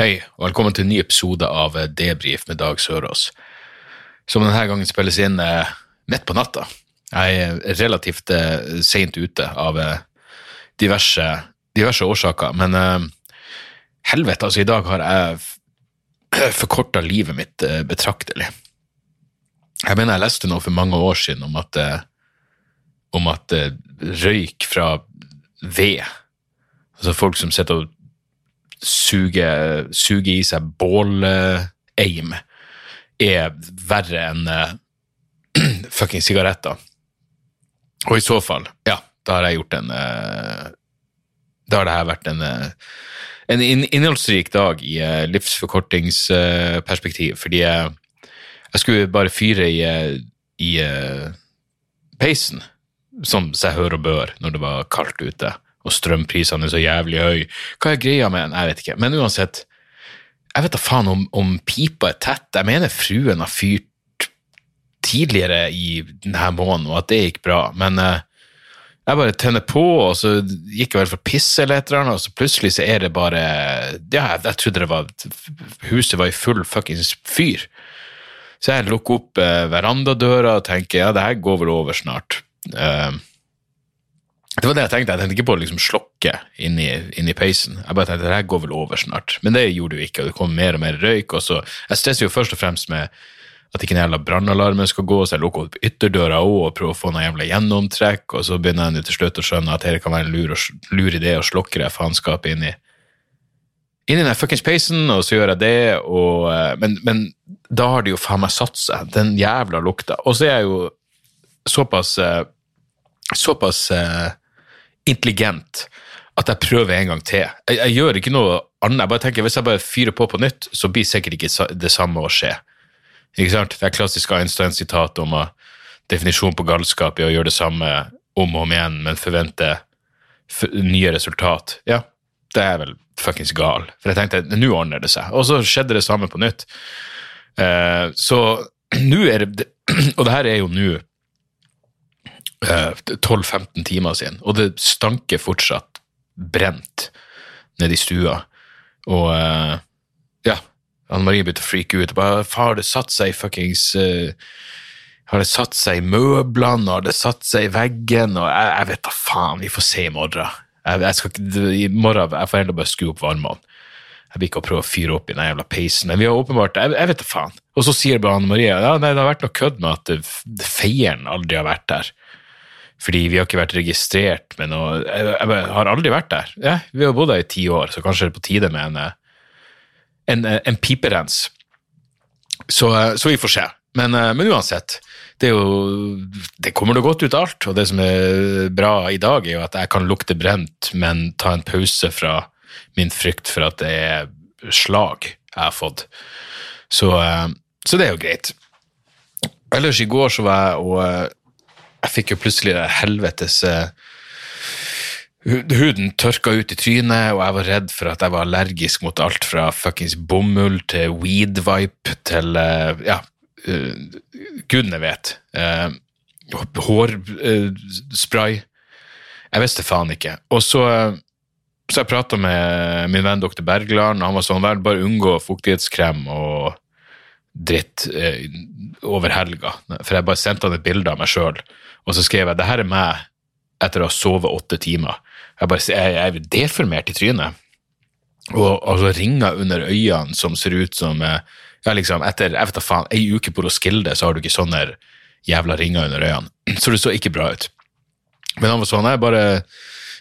Hei, og velkommen til en ny episode av eh, Debrif med Dag Sørås, som denne gangen spilles inn eh, midt på natta. Jeg er relativt eh, sent ute av diverse, diverse årsaker, men helvete, altså i dag har jeg forkorta livet mitt betraktelig. Jeg mener jeg leste noe for mange år siden om at, om at røyk fra ved, altså folk som sitter og suger, suger i seg båleim, er verre enn uh, fucking sigaretter. Og i så fall, ja, da har jeg gjort en uh, Da har det her vært en, uh, en inn- innholdsrik dag i uh, livsforkortingsperspektiv, fordi jeg, jeg skulle bare fyre i, i peisen, som seg hør og bør når det var kaldt ute, og strømprisene er så jævlig høy. Hva er greia med den? Jeg vet ikke. Men uansett, jeg vet da faen om, om pipa er tett. Jeg mener fruen har fyrt tidligere i denne måneden, og at det gikk bra. Men eh, jeg bare tenner på, og så gikk jeg vel for piss eller et eller annet, og så plutselig så er det bare Ja, jeg, jeg trodde det var Huset var i full fuckings fyr. Så jeg lukker opp eh, verandadøra og tenker ja, det her går vel over snart. Eh, det var det jeg tenkte. Jeg tenkte ikke på å liksom slokke inni, inni peisen. Jeg bare tenkte det her går vel over snart. Men det gjorde det jo ikke, og det kom mer og mer røyk. og så, Jeg stresser jo først og fremst med at ikke den jævla brannalarmen skal gå, så jeg lukker opp ytterdøra òg og prøver å få noe jævla gjennomtrekk, og så begynner jeg til slutt å skjønne at det kan være en lur, lur idé å slokke det faenskapet inni inni den fuckings peisen, og så gjør jeg det, og, eh, men, men da har det jo faen meg satt seg, den jævla lukta. Og så er jeg jo såpass eh, såpass eh, intelligent at jeg prøver en gang til. Jeg, jeg gjør ikke noe annet. Jeg bare tenker, Hvis jeg bare fyrer på på nytt, så blir sikkert ikke det samme å skje. Ikke sant? Det er klassisk Einstein-sitat om at definisjonen på galskap er å gjøre det samme om og om igjen, men forvente nye resultat. Ja, det er vel fuckings gal. For jeg tenkte, nå ordner det seg. Og så skjedde det samme på nytt. Eh, så nå er det Og det her er jo nå 12-15 timer siden, og det stanker fortsatt brent nede i stua. Og eh, ja, Anne Marie begynte å freake ut. Bare, Har det satt seg i fuckings uh, Har det satt seg i møblene, har det satt seg i veggen? Og jeg, jeg vet da faen, vi får se i morgen. Jeg, jeg skal ikke, I morgen jeg får heller bare skru opp varmene. Jeg vil ikke prøve å fyre opp i den jævla peisen. Men vi har åpenbart Jeg, jeg vet da faen. Og så sier bare Anne Marie ja, nei, det har vært noe kødd med at feieren aldri har vært der. Fordi vi har ikke vært registrert med noe Jeg, jeg har aldri vært der. Ja, vi har bodd der i ti år, så kanskje det er på tide med en, eh, en, eh, en piperens. Så, eh, så vi får se. Men, men uansett, det, jo, det kommer noe godt ut av alt. Og det som er bra i dag, er jo at jeg kan lukte brent, men ta en pause fra min frykt for at det er slag jeg har fått. Så, så det er jo greit. Ellers i går så var jeg og jeg fikk jo plutselig helvetes eh, Huden tørka ut i trynet, og jeg var redd for at jeg var allergisk mot alt fra fuckings bomull til weedvipe til eh, Ja, uh, gudene vet. Hårspray. jeg visste faen ikke. Og så eh, så jeg prata med min venn doktor Bergland, og han var sånn vel, bare unngå fuktighetskrem og dritt eh, over helga. For jeg bare sendte han et bilde av meg sjøl, og så skrev jeg det her er meg etter å ha sovet åtte timer. Jeg bare jeg, jeg er deformert i trynet. Og altså ringer under øynene som ser ut som eh, ja, liksom, etter jeg vet da faen, ei uke på Roskilde så har du ikke sånne jævla ringer under øynene. Så det så ikke bra ut. Men han var sånn, jeg bare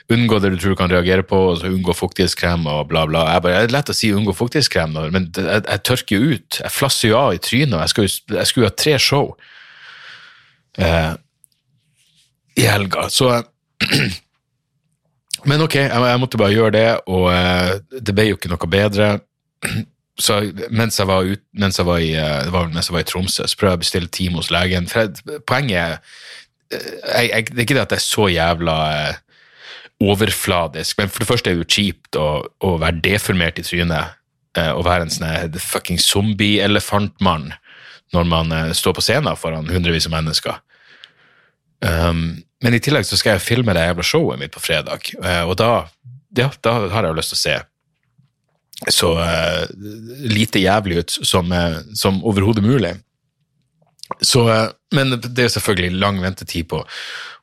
unngå det du tror du kan reagere på, og så unngå fuktighetskrem og bla, bla. Jeg bare, det er lett å si unngå fuktighetskrem, men jeg, jeg tørker jo ut. Jeg flasser jo av i trynet, jeg jo- jeg skulle jo ha tre show eh, i helga. Så Men ok, jeg, jeg måtte bare gjøre det, og eh, det ble jo ikke noe bedre. så mens jeg var, ut, mens jeg var, i, eh, det var mens jeg var i Tromsø, så prøvde jeg å bestille time hos legen. For jeg, poenget er jeg, jeg, Det er ikke det at jeg er så jævla eh, overfladisk, men for det første er det jo kjipt å, å være deformert i trynet. eh, Å være en sånn fucking zombie-elefantmann når man eh, står på scenen foran hundrevis av mennesker. Um, men i tillegg så skal jeg filme det jævla showet mitt på fredag, eh, og da, ja, da har jeg jo lyst til å se så uh, lite jævlig ut som, uh, som overhodet mulig. Så, uh, men det er selvfølgelig lang ventetid på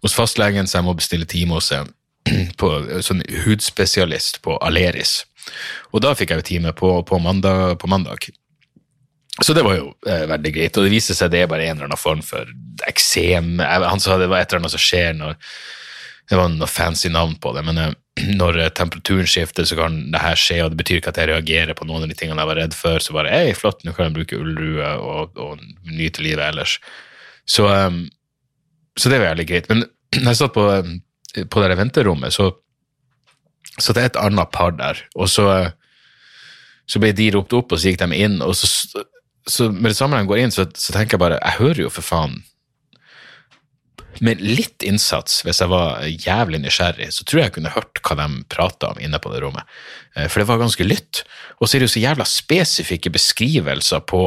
hos fastlegen, så jeg må bestille time hos en på, sånn hudspesialist på Aleris. Og da fikk jeg jo time på, på, mandag, på mandag. Så det var jo eh, veldig greit, og det viser seg det er bare en eller annen form for eksem. Han sa det var et eller annet som skjer når Det var noe fancy navn på det, men eh, når eh, temperaturen skifter, så kan det her skje, og det betyr ikke at jeg reagerer på noen av de tingene jeg var redd for. Så bare ei, flott, nå kan jeg bruke ullrue og, og nyte livet ellers. Så, um, så det var jævlig greit. Men jeg satt på, eh, på det venterommet, så så det er et annet par der, og så, så ble de ropt opp, og så gikk de inn, og så, så med det samme de går inn, så, så tenker jeg bare, jeg hører jo for faen med litt innsats, hvis jeg var jævlig nysgjerrig, så tror jeg jeg kunne hørt hva de prata om inne på det rommet. Eh, For det var ganske lytt. Og så er det jo så jævla spesifikke beskrivelser på,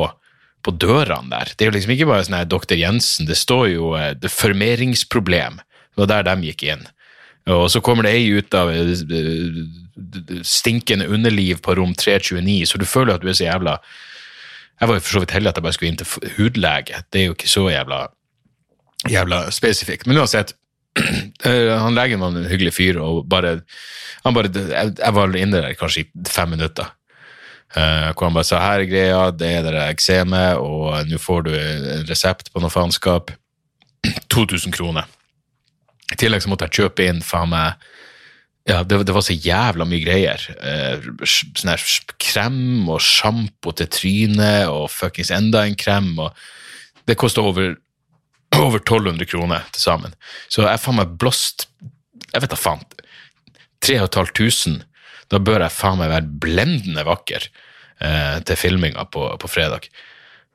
på dørene der. Det er jo liksom ikke bare sånn her Dr. Jensen, det står jo eh, formeringsproblem. Det var der de gikk inn. Og så kommer det ei ut av eh, stinkende underliv på rom 329, så du føler at du er så jævla Jeg var jo for så vidt heldig at jeg bare skulle inn til hudlege. Det er jo ikke så jævla jævla spesifikt. Men uansett, eh, han legen var en hyggelig fyr, og bare, han bare jeg var inne der kanskje i fem minutter. Uh, hvor han bare sa her er greia, det er det eksemet, og nå får du en resept på noe faenskap. 2000 kroner. I tillegg så måtte jeg kjøpe inn faen meg ja, det, det var så jævla mye greier. Eh, sånn her krem og sjampo til trynet og fuckings enda en krem. og Det kosta over, over 1200 kroner til sammen. Så jeg faen meg blåst Jeg vet da faen. 3500. Da bør jeg faen meg være blendende vakker eh, til filminga på, på fredag.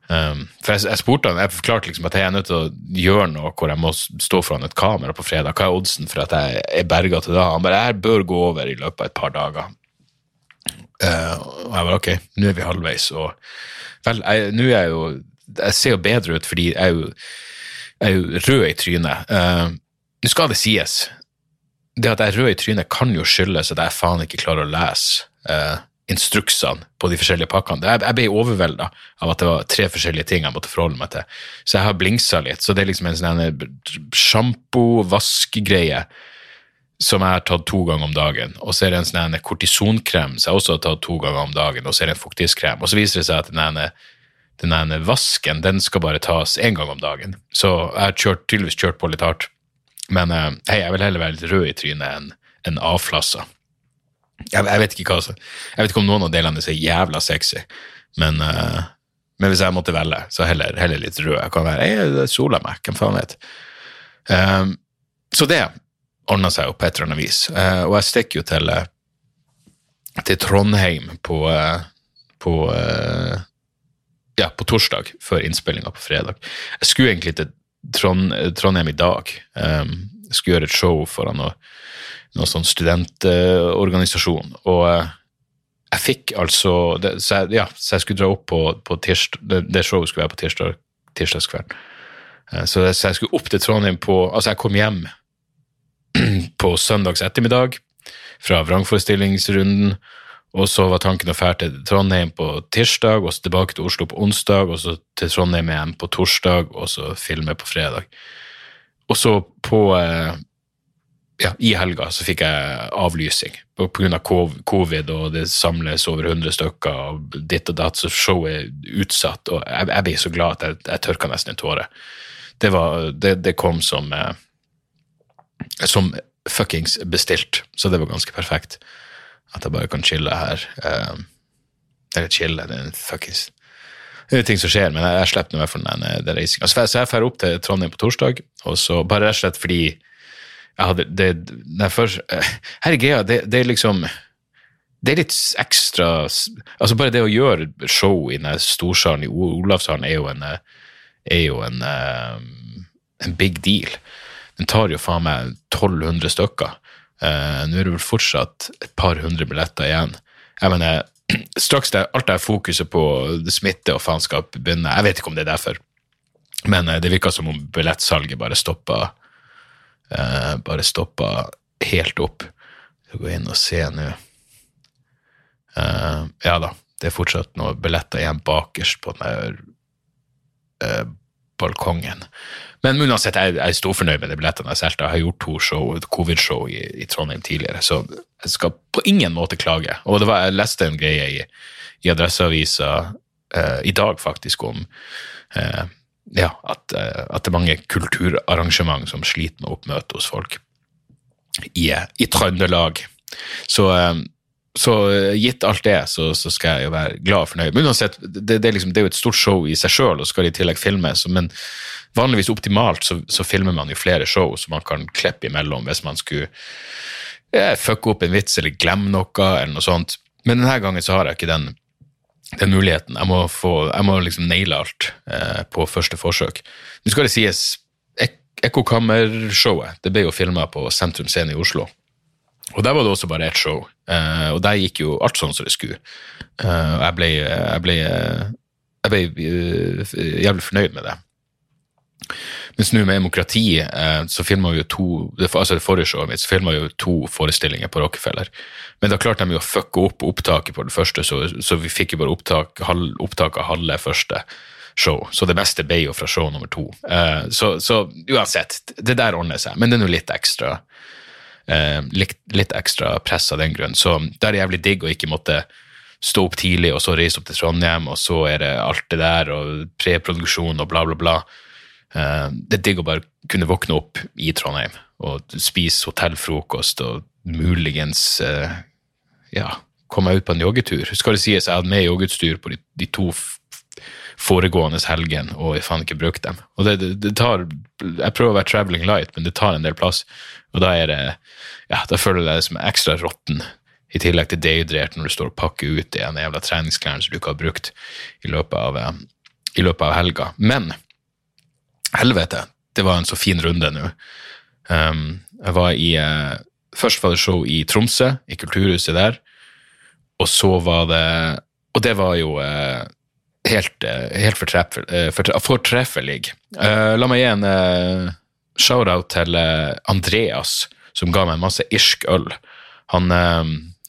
Um, for jeg, jeg spurte han, jeg forklarte liksom at jeg er nødt til å gjøre noe hvor jeg må stå foran et kamera på fredag. Hva er oddsen for at jeg er berga til da? Han bare jeg bør gå over i løpet av et par dager. Uh, og jeg bare ok, nå er vi halvveis. Og vel, nå er jeg jo Jeg ser jo bedre ut fordi jeg er jo, jeg er jo rød i trynet. Uh, Nå skal det sies, det at jeg er rød i trynet kan jo skyldes at jeg faen ikke klarer å lese eh, instruksene på de forskjellige pakkene. Jeg, jeg ble overvelda av at det var tre forskjellige ting jeg måtte forholde meg til. Så jeg har blingsa litt. Så det er liksom en sånn sjampo-vaskegreie som jeg har tatt to ganger om dagen. Og så er det en sånn kortisonkrem som jeg også har tatt to ganger om dagen. Og så er det en fuktighetskrem. Og så viser det seg at den ene den ene vasken den skal bare tas én gang om dagen. Så jeg har kjørt, tydeligvis kjørt på litt hardt. Men eh, hei, jeg vil heller være litt rød i trynet enn en avflassa. Jeg, jeg, vet hva, jeg vet ikke om noen av delene er så jævla sexy, men, uh, men hvis jeg måtte velge, så heller, heller litt rød. Jeg kan være jeg soler meg, hvem faen vet. Um, så det ordna seg jo på et eller annet vis. Uh, og jeg stikker jo til, eh, til Trondheim på, uh, på ja, på torsdag, før innspillinga på fredag. Jeg skulle egentlig til Trond, Trondheim i dag. Um, skulle gjøre et show foran noe, noe sånn studentorganisasjon. og eh, jeg fikk altså det, så, jeg, ja, så jeg skulle dra opp på, på tirsdag, det, det showet skulle være på tirsdag, tirsdagskvelden. Eh, Så, så jeg skulle opp til Trondheim på Altså, jeg kom hjem på søndags ettermiddag fra vrangforestillingsrunden, og så var tanken å fære til Trondheim på tirsdag, og så tilbake til Oslo på onsdag, og så til Trondheim igjen på torsdag, og så filme på fredag. Og så på eh, ja, i helga så fikk jeg på grunn av covid, og det samles over 100 stykker, og ditt og datt, så showet er utsatt, og jeg, jeg ble så glad at jeg, jeg tørka nesten en tåre. Det, var, det, det kom som eh, som fuckings bestilt, så det var ganske perfekt. At jeg bare kan chille her. Eh, eller chille, det er en fuckings det er ting som skjer, men jeg, jeg slipper i hvert fall den, den reisinga. Så så jeg drar opp til Trondheim på torsdag, og så bare rett og slett fordi jeg hadde det, det jeg først, Her er greia, det, det er liksom det er litt ekstra Altså bare det å gjøre show i den storsalen i Olavshallen er jo en, er jo en, eh, en big deal. Den tar jo faen meg 1200 stykker. Nå er det vel fortsatt et par hundre billetter igjen. Jeg mener, straks det, alt det fokuset på smitte og faenskap begynner, jeg vet ikke om det er derfor, men uh, det virker som om billettsalget bare stoppa uh, bare stoppa helt opp. Skal gå inn og se nå. ja da, det er fortsatt noen billetter igjen bakerst på den der balkongen. Men uansett, jeg, jeg er storfornøyd med de billettene jeg solgte. Jeg har gjort to show, covid-show i, i, Trondheim tidligere, så jeg skal på ingen måte klage. Og det var, jeg leste en greie i, i Adresseavisa eh, i dag, faktisk, om eh, ja, at, eh, at, det er mange kulturarrangement som sliter med oppmøte hos folk i, i Trøndelag. Så, eh, så eh, gitt alt det, så, så, skal jeg jo være glad og fornøyd. Men uansett, det, det, er liksom, det, er jo et stort show i seg sjøl, og skal i tillegg filmes. Men vanligvis optimalt så, så, filmer man jo flere show som man kan klippe imellom hvis man skulle eh, fucke opp en vits eller glemme noe eller noe sånt. Men denne gangen så har jeg ikke den, den muligheten. Jeg må, få, jeg må liksom naile alt eh, på første forsøk. Nå skal det sies, ek Ekkokammershowet det ble jo filma på Sentrum Scene i Oslo. Og der var det også bare ett show, eh, og der gikk jo alt sånn som det skulle. Uh, jeg ble, jeg ble, jeg ble uh, jævlig fornøyd med det. Mens nå med demokrati eh, så filma vi jo to altså det forrige showet mitt, så filma vi jo to forestillinger på Rockefeller. Men da klarte de jo å fucke opp opptaket på det første, så, så vi fikk jo bare opptak, halv, opptak av halve første show. Så det beste ble jo fra show nummer to. Eh, så, så, uansett, det der ordner seg. Men det er nå litt ekstra eh, litt, litt, ekstra press av den grunn. Så det er jævlig digg å ikke måtte stå opp tidlig og så reise opp til Trondheim, og så er det alt det der og preproduksjon og bla, bla, bla. Eh, det er digg å bare kunne våkne opp i Trondheim og spise hotellfrokost og muligens eh, ja, komme meg ut på en joggetur. Skal det sies, jeg hadde med joggeutstyr på de, de to foregående helgen, og jeg faen ikke brukt dem. Og det, det, det, tar, Jeg prøver å være traveling light, men det tar en del plass. Og da er det, ja, da føler jeg det som ekstra råtten, i tillegg til dehydrert når du står og pakker ut de jævla treningsklærne som du ikke har brukt i løpet av, eh, i løpet av helga. Men helvete, det var en så fin runde nå. Um, jeg var i uh, Først var det show i Tromsø, i Kulturhuset der. Og så var det Og det var jo uh, helt, uh, helt fortreffelig. la meg gi en shout-out til Andreas, som ga meg masse irsk øl. Han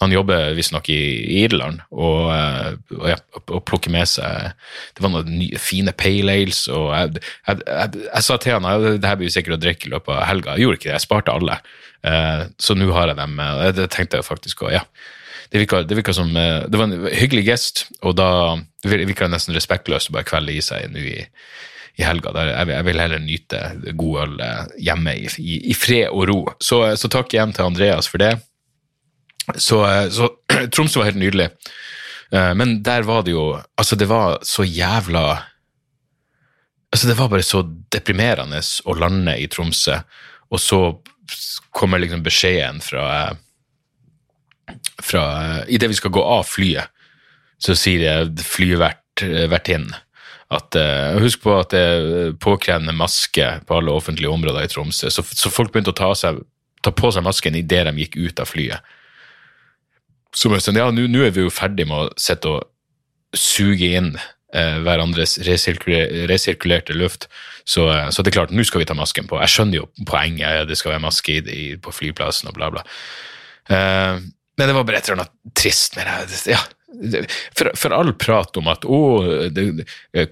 han jobber visstnok i, Irland og, eh, og, og, plukker med seg Det var noen nye, fine pale ales, og jeg, jeg, jeg, jeg sa til han at det her blir sikkert å drikke i løpet av helga. Jeg gjorde ikke det, jeg sparte alle. Så nå har jeg dem. Det tenkte jeg faktisk òg, ja. Det virka, det virka som uh, Det var en hyggelig gest, og da det nesten respektløst å bare kvelde i seg nå i, i helga. Jeg, jeg, vil heller nyte god øl hjemme i, i, i, fred og ro. Så, så takk igjen til Andreas for det. Så, eh, så Tromsø var helt nydelig. Eh, men der var det jo Altså, det var så jævla Altså, det var bare så deprimerende å lande i Tromsø, og så kommer liksom beskjeden fra fra Idet vi skal gå av flyet, så sier flyvertinnen at uh, Husk på at det er påkrevende maske på alle offentlige områder i Tromsø. Så, så folk begynte å ta, seg, ta på seg masken idet de gikk ut av flyet. Så jeg sånn, ja, nå er vi jo ferdig med å sitte og suge inn eh, hverandres resirkulerte, resirkulerte luft. Så, eh, så, det er klart, nå skal vi ta masken på. Jeg skjønner jo poenget, det skal være maske i, på flyplassen og bla, bla. Eh, men det var bare et eller annet trist med det. Ja, for, for, all prat om at å,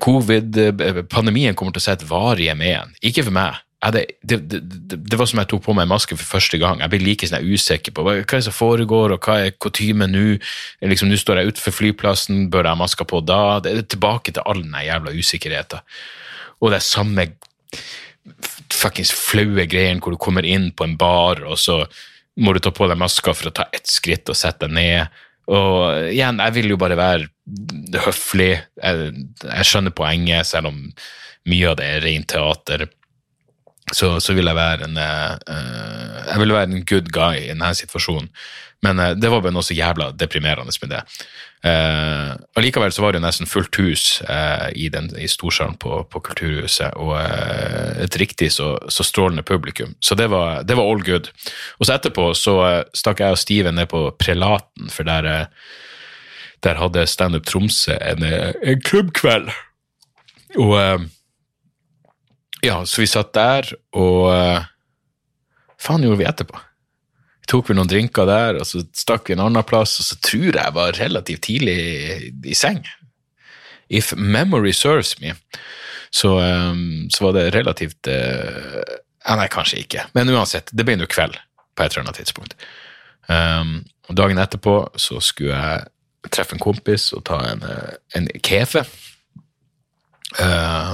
covid-pandemien kommer til å sette varige med en. Ikke for meg det, det, det, det, var som jeg tok på meg maske for første gang. Jeg blir like sånn usikker på hva, hva som foregår, og hva er kutymen nå. Liksom, nå står jeg utenfor flyplassen, bør jeg ha maska på da? Det er tilbake til all den jævla usikkerheten. Og det er samme fuckings flaue greien hvor du kommer inn på en bar, og så må du ta på deg maska for å ta ett skritt og sette deg ned. Og igjen, jeg vil jo bare være høflig. Jeg, jeg skjønner poenget, selv om mye av det er rent teater. Så, så vil jeg være en eh, Jeg vil være en good guy i denne situasjonen. Men uh, det var bare noe så jævla deprimerende med det. Uh, allikevel så var det nesten fullt hus uh, i, den, i storsalen på, på Kulturhuset, og et riktig så, så strålende publikum. Så det var, det var all good. Og så etterpå så stakk jeg og Steven ned på Prelaten, for der, der hadde Standup Tromsø en, en klubbkveld. Og ja, så vi satt der, og uh, faen gjorde vi etterpå? Vi tok vel noen drinker der, og så stakk vi en annen plass, og så tror jeg jeg var relativt tidlig i, i seng. If memory serves me, så, um, så var det relativt uh, Nei, kanskje ikke, men uansett, det ble nå kveld på et eller annet tidspunkt. Um, og dagen etterpå så skulle jeg treffe en kompis og ta en, en kefe. Uh,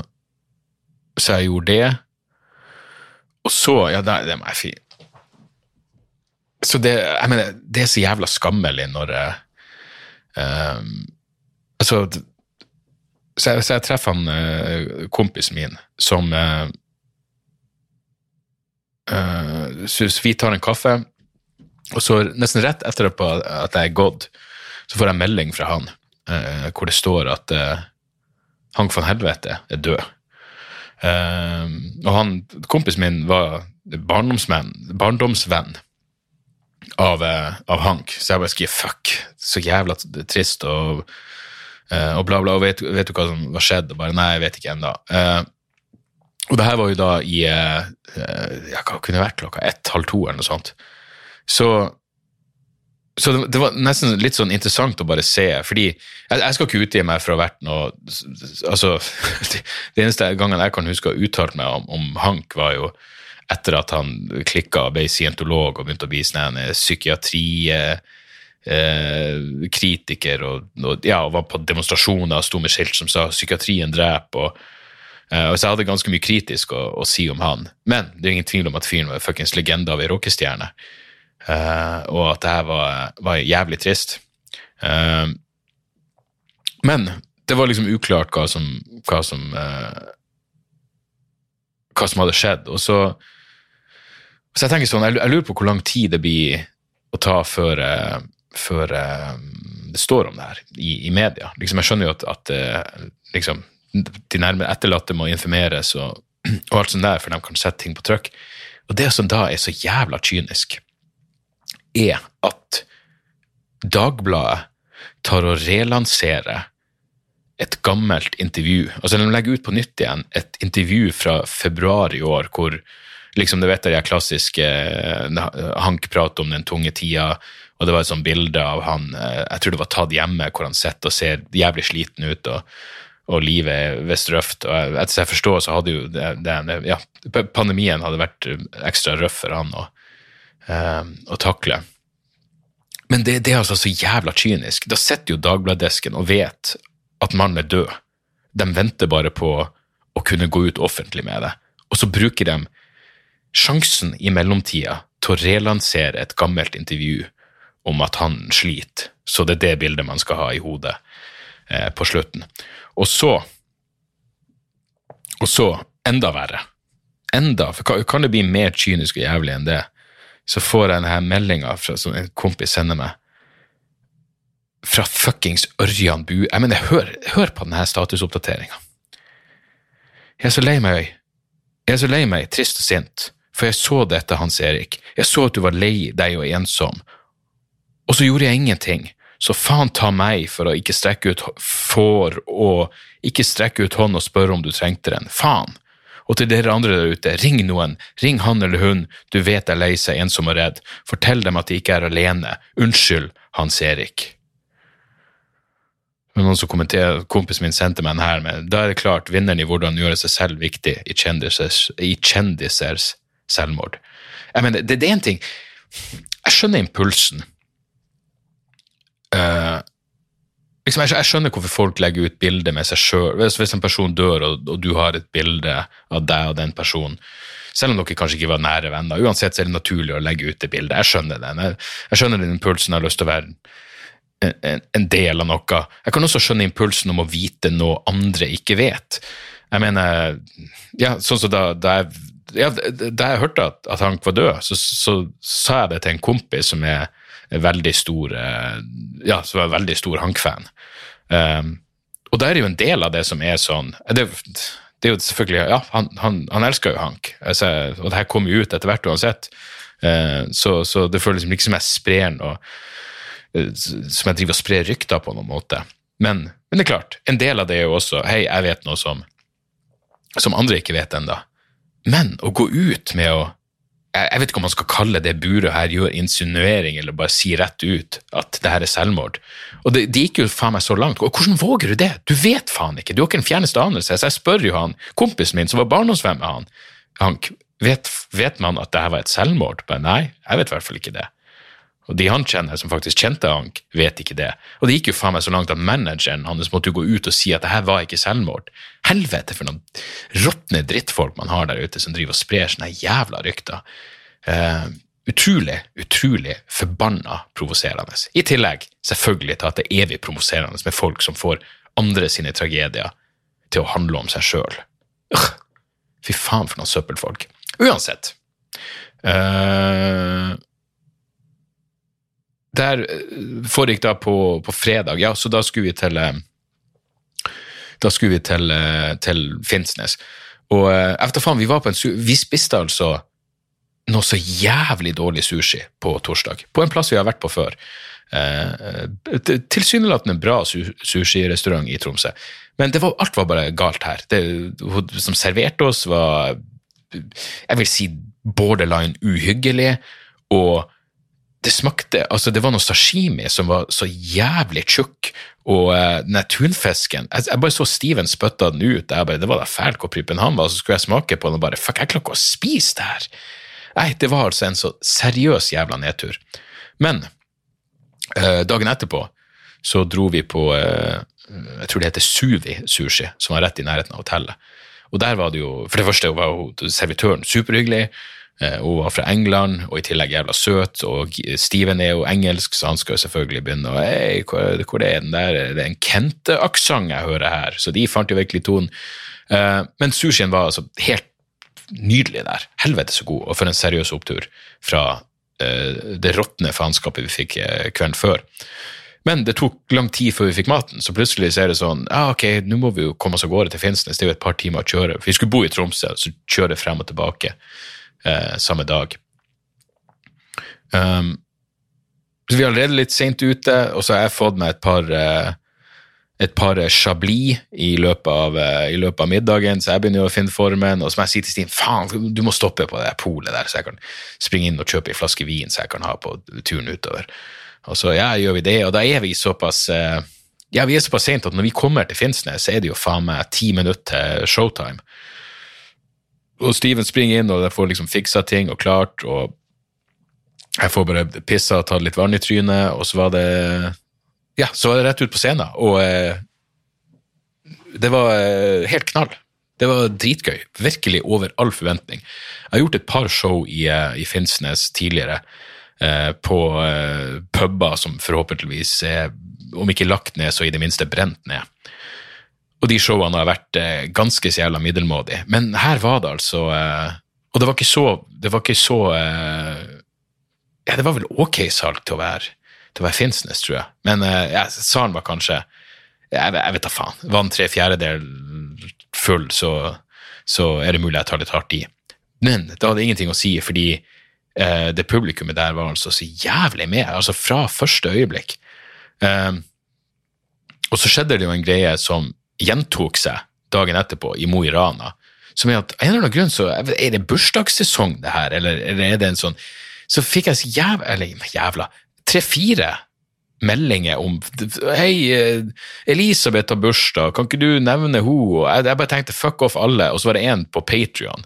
så jeg gjorde det. Og så Ja, det, det må jeg si. Så det, jeg mener, det er så jævla skammelig når jeg um, Altså så jeg, så jeg treffer han uh, kompisen min som uh, uh, så, vi tar en kaffe, og så nesten rett etter at jeg er gått, så får jeg melding fra han hvor det står at Hank van Helvete er død. Uh, og han, kompisen min var barndomsvenn av, uh, av, Hank, så jeg bare skrev fuck, så jævla trist og, uh, og bla, bla. Og vet, vet, du hva som var skjedd? Og bare nei, jeg vet ikke ennå. og det her var jo da i ja, Hva kunne det vært klokka ett-halv to, eller noe sånt. Så så det, det, var nesten litt sånn interessant å bare se, fordi jeg, jeg skal ikke utgi meg for å ha vært noe altså, Det eneste gangen jeg kan huske å ha uttalt meg om, om, Hank, var jo etter at han klikka og ble scientolog og begynte å bli sånn psykiatrikritiker eh, og, og, ja, og var på demonstrasjoner og sto med skilt som sa 'psykiatrien dreper'. og og så jeg hadde ganske mye kritisk å, å, si om han. Men det er ingen tvil om at fyren var fuckings legende av ei rockestjerne. Uh, og at det her var, var jævlig trist. Uh, men det var liksom uklart hva som, hva som, uh, hva som hadde skjedd. Og så, så jeg tenker sånn, jeg, jeg, lurer på hvor lang tid det blir å ta før, før det står om det her i, i media. Liksom, jeg skjønner jo at, at liksom, de nærme etterlatte må informeres og, og alt sånt der, for de kan sette ting på trykk. Og det som da er så jævla kynisk, er at Dagbladet tar og relanserer et gammelt intervju. Altså De legger ut på nytt igjen et intervju fra februar i år hvor liksom, du vet det klassiske eh, Hank prater om den tunge tida, og det var et sånt bilde av han eh, Jeg tror det var tatt hjemme, hvor han sitter og ser jævlig sliten ut. og og livet er visst røft. og Etter jeg forstår, så hadde jo det, det, ja, pandemien hadde vært ekstra røff for han. og å takle. Men det, det, er altså så jævla kynisk. Da sitter jo Dagbladdesken og vet at mannen er død. De venter bare på å kunne gå ut offentlig med det. Og så bruker de sjansen i mellomtida til å relansere et gammelt intervju om at han sliter. Så det er det bildet man skal ha i hodet eh, på slutten. Og så Og så, enda verre. Enda, for Kan det bli mer kynisk og jævlig enn det? Så får jeg denne meldinga som en kompis sender meg, fra fuckings Ørjan Bu... Jeg mener, hør, hør på denne statusoppdateringa. Jeg er så lei meg. Jeg er så lei meg, trist og sint, for jeg så dette, Hans Erik. Jeg så at du var lei deg og ensom. Og så gjorde jeg ingenting. Så faen ta meg for å ikke strekke ut får og ikke strekke ut hånd og spørre om du trengte den. Faen! Og til dere andre der ute, ring noen, ring han eller hun du vet er lei seg, ensom og redd. Fortell dem at de ikke er alene. Unnskyld, Hans Erik. Men noen som kommenterer, Kompisen min sendte meg den her med da er det klart vinneren i hvordan gjøre seg selv viktig i kjendisers, i kjendisers selvmord. Jeg mener, det, det er én ting Jeg skjønner impulsen. Uh, liksom, jeg, jeg, skjønner hvorfor folk legger ut bilder med seg sjøl. Hvis, hvis, en person dør, og, og, du har et bilde av deg og den personen, selv om dere kanskje ikke var nære venner, uansett så er det naturlig å legge ut det bildet. Jeg skjønner den. Jeg, jeg skjønner den impulsen har lyst til å være en, en, en, del av noe. Jeg kan også skjønne impulsen om å vite noe andre ikke vet. Jeg mener, ja, sånn som da, da jeg ja, Da jeg hørte at, at Hank var død, så, så sa jeg det til en kompis som er veldig stor eh, ja, som er veldig stor Hank-fan. Um, og da er det jo en del av det som er sånn Det, det er jo selvfølgelig Ja, han, han, han elsker jo Hank, altså, og det her kommer jo ut etter hvert uansett. Uh, så, så, det føles liksom som jeg sprer noe uh, Som jeg driver og sprer rykter på noen måte. Men, men, det er klart, en del av det er jo også Hei, jeg vet noe som, som andre ikke vet ennå. Men å gå ut med å jeg vet ikke om man skal kalle det buret her gjør insinuering, eller bare si rett ut at det her er selvmord. Og det, det, gikk jo faen meg så langt. Og hvordan våger du det? Du vet faen ikke, du har ikke en fjerneste anelse. Så jeg spør jo han, kompisen min som var barndomsvenn med han, Hank, vet, vet, man at det her var et selvmord? Men nei, jeg vet i hvert fall ikke det. Og de han kjenner, som faktisk kjente Hank, vet ikke det. Og det gikk jo faen meg så langt at manageren hans måtte jo gå ut og si at det her var ikke selvmord. Helvete for noen råtne drittfolk man har der ute som driver og sprer sånne jævla rykter. Uh, utrolig, utrolig forbanna provoserende. I tillegg selvfølgelig til at det er evig provoserende med folk som får andre sine tragedier til å handle om seg sjøl. Fy faen for noen søppelfolk. Uansett. Uh, der eh, foregikk da på, på, fredag, ja, så da skulle vi til Da skulle vi til, eh, til Finnsnes. Og efter faen, vi var på en Vi spiste altså noe så jævlig dårlig sushi på torsdag. På en plass vi har vært på før. Eh, tilsynelatende bra sushirestaurant i Tromsø. Men var, alt var bare galt her. Det hun som serverte oss, var jeg vil si borderline uhyggelig. Og det smakte altså Det var noe sashimi som var så jævlig tjukk, og uh, den tunfisken jeg, bare så Steven spytta den ut. Jeg bare, Det var da fælt hvor prippen han var, så skulle jeg smake på den og bare Fuck, jeg klarer ikke å spise det her! Nei, det var altså en så seriøs jævla nedtur. Men uh, dagen etterpå så dro vi på uh, Jeg tror det heter Suvi sushi, som var rett i nærheten av hotellet. Og der var det jo For det første var jo servitøren superhyggelig. Eh, hun var fra England, og i tillegg jævla søt. Og Steven er jo engelsk, så han skal jo selvfølgelig begynne å Hei, hvor, hvor er den der? Det er en Kente-aksent jeg hører her. Så de fant jo virkelig tonen. Eh, men sushien var altså helt nydelig der. Helvete så god, og for en seriøs opptur fra eh, det råtne faenskapet vi fikk kvelden før. Men det tok lang tid før vi fikk maten, så plutselig så er det sånn ja, ok, nå må vi jo komme oss av gårde til Finnsnes, det er jo et par timer å kjøre. Vi skulle bo i Tromsø, så kjøre frem og tilbake eh, samme dag. Um, så vi er allerede litt seint ute, og så har jeg fått meg et par eh, et par chablis i løpet, av, eh, i løpet av middagen, så jeg begynner å finne formen. Og så må jeg si til Stine faen, du må stoppe på det polet der, så jeg kan springe inn og kjøpe en flaske vin så jeg kan ha på turen utover. Og så ja, gjør vi det, og da er vi såpass eh, ja, vi er såpass sent at når vi kommer til Finnsnes, så er det jo faen meg ti minutter til showtime. Og Steven springer inn, og jeg får liksom fiksa ting og klart, og jeg får bare pissa og tatt litt vann i trynet, og så var det Ja, så var det rett ut på scenen, og eh, det var eh, helt knall. Det var dritgøy. Virkelig over all forventning. Jeg har gjort et par show i, eh, i Finnsnes tidligere, eh, på eh, puber som forhåpentligvis er, om ikke lagt ned, så i det minste brent ned. Og de showene har vært eh, ganske så jævla middelmådige. Men her var det altså eh, Og det var ikke så, det var ikke så eh, Ja, det var vel ok salg til å være, til å være Finnsnes, tror jeg. Men eh, ja, salen var kanskje Jeg, jeg vet da faen. Var den tre fjerdedel full, så, så, er det mulig jeg tar litt hardt i. Men det hadde ingenting å si, fordi eh, det publikummet der var altså så jævlig med. Altså fra første øyeblikk. Um, og så skjedde det jo en greie som gjentok seg dagen etterpå i Mo i Rana. Som er at en eller annen grunn så Er det bursdagssesong, det her, eller, eller er det en sånn Så fikk jeg så jævla Eller jævla Tre-fire meldinger om Hei, eh, Elisabeth har bursdag, kan ikke du nevne henne? Jeg, jeg bare tenkte fuck off alle, og så var det en på Patrion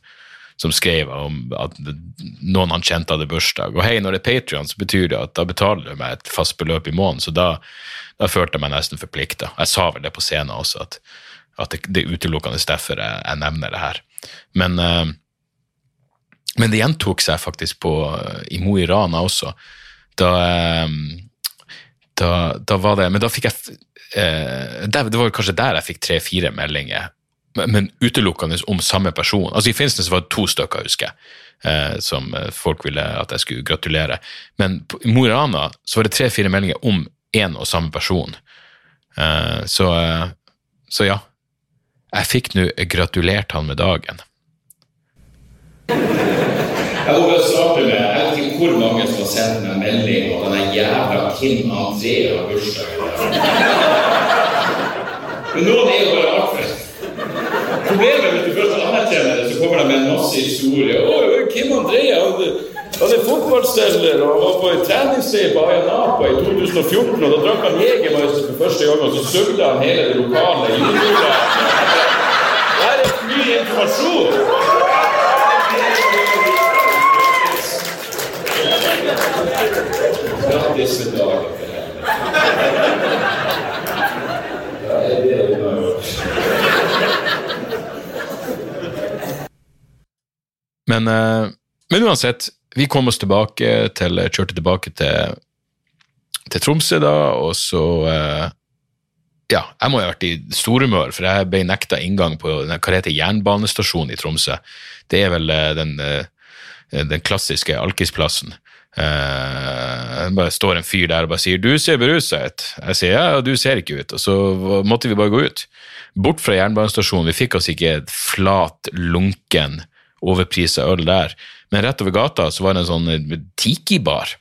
som skrev om at noen han kjente hadde bursdag. Og hei, når det er Patrion, så betyr det at da betaler du meg et fast beløp i måneden, så da da følte jeg meg nesten forplikta. Jeg sa vel det på scenen også, at, at det, det er utelukkende derfor jeg, jeg, nevner det her. Men, uh, men det gjentok seg faktisk på, i Mo i Rana også. Da, uh, da, da, var det Men da fikk jeg uh, Det var kanskje der jeg fikk tre-fire meldinger men, utelukkende om samme person. Altså I Finnsnes var det to stykker, husker jeg, eh, som eh, folk ville at jeg skulle gratulere. Men i Mo i Rana så var det tre-fire meldinger om én og samme person. Eh, så, så ja. Jeg fikk nå gratulert han med dagen. Jeg må bare starte med, jeg vet ikke hvor mange som har sendt meg melding om at den jævla Kim André har bursdag. Men noen er jo bare artig. Problemet er hvis du først anerkjenner det, så kommer de med en masse historier. Å, Kim André han, er fotballstiller, og var på en treningsleir på Ayanapa i 2014, og da drakk han Jegermeister for første gang, og så sugde han hele det lokale jula. Det er er mye informasjon! Grattis med dagen. Ja, det er det hun har gjort. Men, eh, men uansett, vi kom oss tilbake til, kjørte tilbake til, til Tromsø da, og så eh, Ja, jeg må ha vært i storhumør, for jeg ble nekta inngang på hva heter jernbanestasjonen i Tromsø. Det er vel eh, den, den klassiske alkisplassen. Det bare står en fyr der og bare sier 'du ser berusa ut'. Jeg sier 'ja, du ser ikke ut', og så måtte vi bare gå ut. Bort fra jernbanestasjonen. Vi fikk oss ikke et flat, lunken, overprisa øl der, men rett over gata så var det en sånn eh, tiki-bar.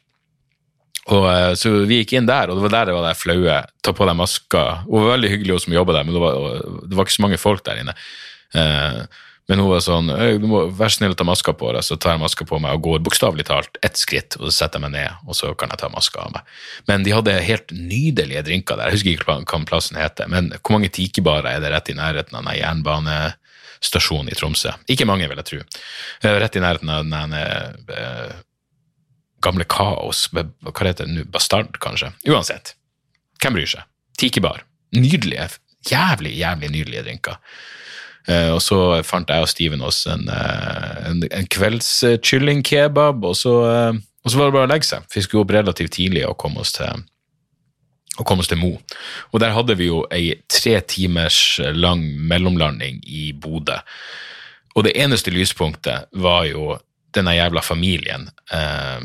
Og, eh, så vi gikk inn der, og det var der det var det flaue. Ta på deg maska. Hun var veldig hyggelig, hun som jobba der, men det var, det var ikke så mange folk der inne. Eh, men hun var sånn du må Vær snill å ta maska på deg. Så tar jeg maska på meg og går bokstavelig talt ett skritt, og så setter jeg meg ned, og så kan jeg ta maska av meg. Men de hadde helt nydelige drinker der. Jeg husker ikke hva plassen heter, men hvor mange tikibarer er det rett i nærheten av den jernbanestasjonen i Tromsø? Ikke mange, vil jeg tro. Eh, Rett i nærheten av den ene gamle kaos, hva heter det nå, Bastard, kanskje? Uansett. Hvem bryr seg? Tikebar. Nydelige, jævlig, jævlig nydelige drinker. Uh, og så fant jeg og Steven oss en, uh, en, en kveldskyllingkebab, og, så, eh, og så var det bare å legge seg. Vi skulle opp relativt tidlig og komme oss til og komme oss til Mo. Og der hadde vi jo ei tre timers lang mellomlanding i Bodø. Og det eneste lyspunktet var jo denne jævla familien eh,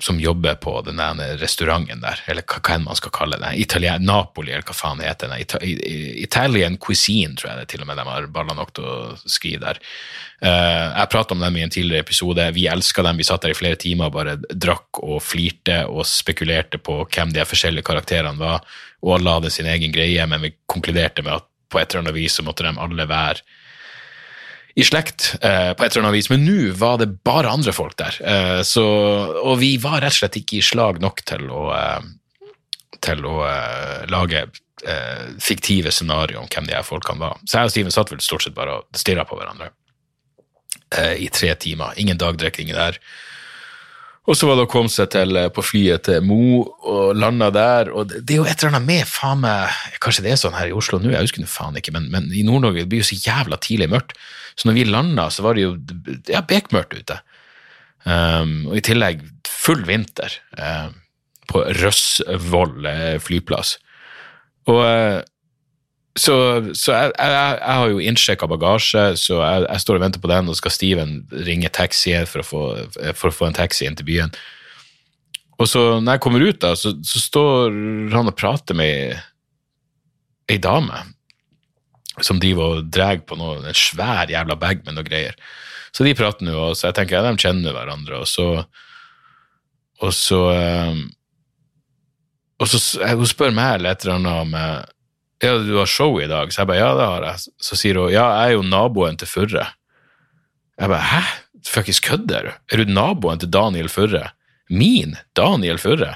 som jobber på den ene restauranten der, eller hva, hva enn man skal kalle det, Italien, Napoli, eller hva faen heter, den, Ita, Italian cuisine, tror jeg det til og med de har balla nok til å skrive der. Uh, jeg pratet om dem i en tidligere episode, vi elska dem, vi satt der i flere timer og bare drakk og flirte og spekulerte på hvem de forskjellige karakterene var, og alle hadde sin egen greie, men vi konkluderte med at på et eller annet vis så måtte de alle være i slekt eh, på et eller annet vis, men nå var det bare andre folk der. Eh, så, og vi var rett og slett ikke i slag nok til å, eh, til å eh, lage eh, fiktive scenarioer om hvem de her folkene var. Så jeg og Steven satt vel stort sett bare og stirra på hverandre eh, i tre timer. Ingen dagdrikking der. Og så var det å komme seg til, eh, på flyet til Mo og landa der. Og det, det er jo et eller annet med faen meg Kanskje det er sånn her i Oslo nå, jeg husker det faen ikke, men, men i Nord-Norge det blir jo så jævla tidlig mørkt. Så når vi landa, så var det jo ja, bekmørkt ute. Um, og i tillegg full vinter um, på Røsvoll eh, flyplass. Og eh, så, så jeg, jeg, jeg har jo innsjekka bagasje, så jeg, jeg står og venter på den, og skal Steven ringe taxien for for å få en taxi inn til byen. Og så når jeg kommer ut, da, så, så står han og prater med ei dame som driver og drar på noe, en svær jævla bag med noe greier. Så de prater nå, og så jeg tenker ja, de kjenner hverandre, og så Og så um, Og så hun spør meg et eller annet om eh, ja, du har show i dag? Så jeg bare, ja, det har jeg. Så sier hun, ja, jeg er jo naboen til Furre. Jeg bare, hæ? Fuckings kødder du? Er du naboen til Daniel Furre? Min Daniel Furre?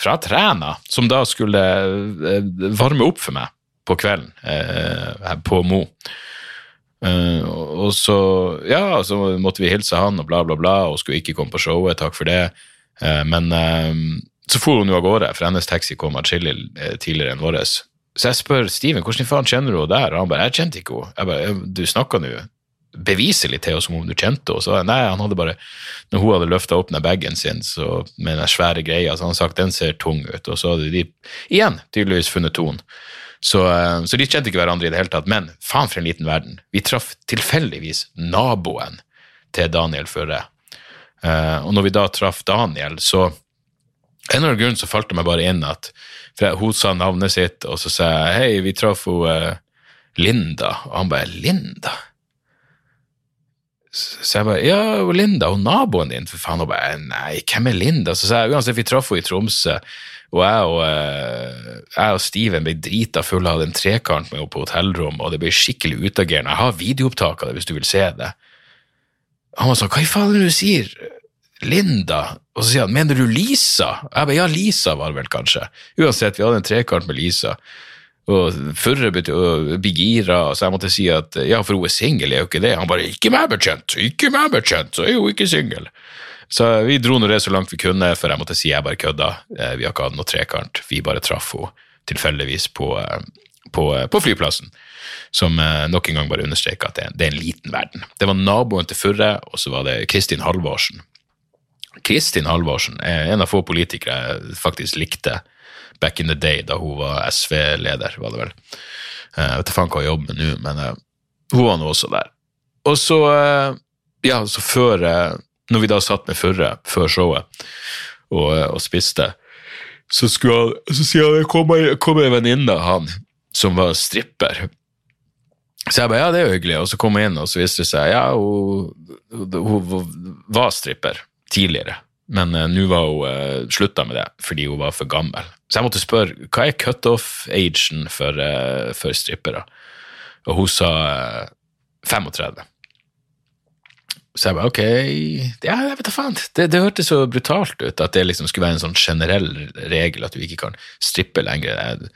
Fra Træna, som da skulle eh, varme opp for meg på kvelden eh, på Mo. Eh, og så, ja, så måtte vi hilse han og bla, bla, bla, og skulle ikke komme på showet, takk for det. Eh, men eh, så for hun jo av gårde, for hennes taxi kom atskillig eh, tidligere enn vår. Så jeg spør Steven hvordan faen kjenner du henne der, og han bare jeg kjente ikke henne. Jeg bare, du snakka nå beviselig til oss som om du kjente henne. Så jeg, nei, han hadde bare, når hun hadde løfta opp den bagen sin så, med den svære greia, så han sagt den ser tung ut, og så hadde de igjen tydeligvis funnet tonen. Så, eh, så de kjente ikke hverandre i det hele tatt. Men faen for en liten verden. Vi traff tilfeldigvis naboen til Daniel Førre. Eh, og når vi da traff Daniel, så en eller annen grunn så falt det meg bare inn at for hun sa navnet sitt, og så sa jeg hei, vi traff hun eh, Linda. Og han bare Linda? Så jeg bare, ja, Linda, og naboen din, for faen, og bare, nei, hvem er Linda? Så sa jeg, uansett, vi traff henne i Tromsø, og jeg og, eh, jeg og Steven ble drita fulle av en trekant med henne på hotellrom, og det ble skikkelig utagerende. Jeg har videoopptak av det hvis du vil se det. Han var sånn, hva i faen er det du sier? Linda? Og så sier han, mener du Lisa? Jeg bare, ja, Lisa var det vel kanskje. Uansett, vi hadde en trekant med Lisa. Og Førre blir gira, så jeg måtte si at ja, for hun er singel, er jo ikke det. Han bare, ikke meg bekjent, ikke meg bekjent, så er hun ikke singel. Så vi dro nå det så langt vi kunne, for jeg måtte si jeg bare kødda. Eh, Vi har ikke hatt noe trekant, vi bare traff henne tilfeldigvis på, eh, på, eh, på flyplassen. Som nok en gang bare understreker at det er, en liten verden. Det var naboen til Førre, og så var det Kristin Halvorsen. Kristin Halvorsen er en av få politikere jeg faktisk likte back in the day, da hun var SV-leder, var det vel. Eh, Jeg vet ikke faen hva hun jobber med nå, men eh, hun var nå også der. Og så, eh, ja, så før Når vi da satt med Førre før showet og, og spiste, så, han, så sier han det kom ei venninne av han som var stripper. Så jeg bare, ja, det er jo hyggelig. Og så kom jeg inn, og så viste det seg, ja, hun, hun, hun var stripper tidligere. Men uh, nå var hun uh, slutta med det fordi hun var for gammel. Så jeg måtte spørre hva er cutoff-agen for, uh, for strippere. Og hun sa uh, 35. Så jeg bare ok, ja, jeg vet da faen. Det, det hørtes så brutalt ut at det liksom skulle være en sånn generell regel at du ikke kan strippe lenger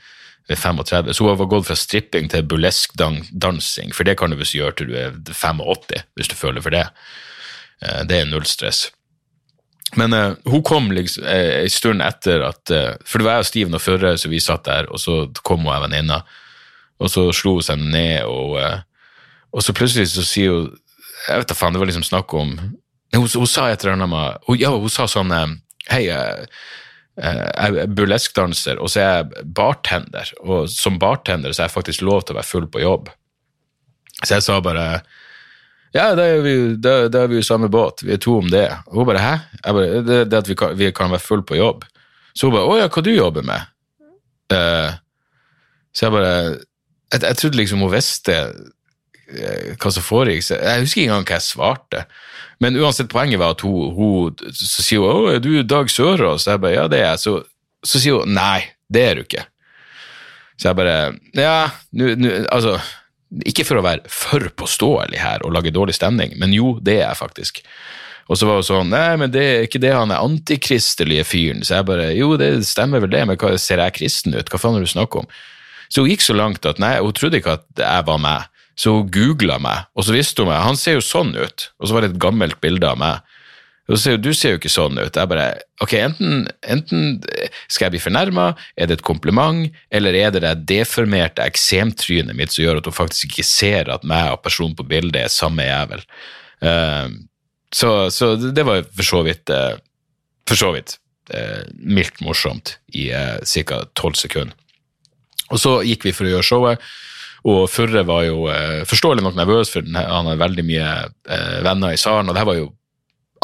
ved 35. Så hun har gått fra stripping til burlesk-dansing, for det kan du visst gjøre til du er 85, hvis du føler for det. Eh, Det er null stress. Men uh, hun kom liksom uh, en stund etter at uh, For det var jeg og Steven og Førre, så vi satt der, og så kom hun ei venninne, og så slo hun seg ned, og, og så plutselig så sier hun Jeg vet da faen, det var liksom snakk om Hun, hun sa et eller annet med hun, Ja, hun sa sånn Hei, jeg er burleskdanser, og så er jeg bartender, og som bartender så er jeg faktisk lov til å være full på jobb. Så jeg sa bare ja, da er vi, da, da er vi i samme båt, vi er to om det. Og hun bare, hæ? Bare, det, det at vi kan, vi kan være full på jobb. Så hun bare, å ja, hva du jobber med? Uh, så jeg bare, jeg, jeg trodde liksom hun visste eh, hva som foregikk. Jeg husker ikke engang hva jeg svarte. Men uansett, poenget var at hun, hun så sier hun, å, er du Dag Sørås? Jeg bare, ja, det er jeg. Så, så sier hun, nei, det er du ikke. Så jeg bare, ja, nu, altså, ikke for å være for påståelig her og lage dårlig stemning, men jo, det er jeg faktisk. Og så var hun sånn, nei, men det er ikke det han er antikristelige fyren. Så jeg bare, jo, det stemmer vel det, men hva, ser jeg kristen ut? Hva faen er det du snakker om? Så hun gikk så langt at nei, hun trodde ikke at jeg var meg. Så hun googla meg, og så visste hun meg, han ser jo sånn ut. Og så var det et gammelt bilde av meg. Hun, du ser jo ikke sånn ut. Jeg bare, ok, enten, enten skal jeg bli fornærma, er det et kompliment, eller er det det deformerte eksemtrynet mitt som gjør at hun faktisk ikke ser at meg og personen på bildet er samme jævel. Uh, så, så det var for så vidt, uh, for så vidt uh, mildt morsomt i ca. tolv sekunder. Og så gikk vi for å gjøre showet, og Furre var jo forståelig nok nervøs, for han har veldig mye venner i salen, og det her var jo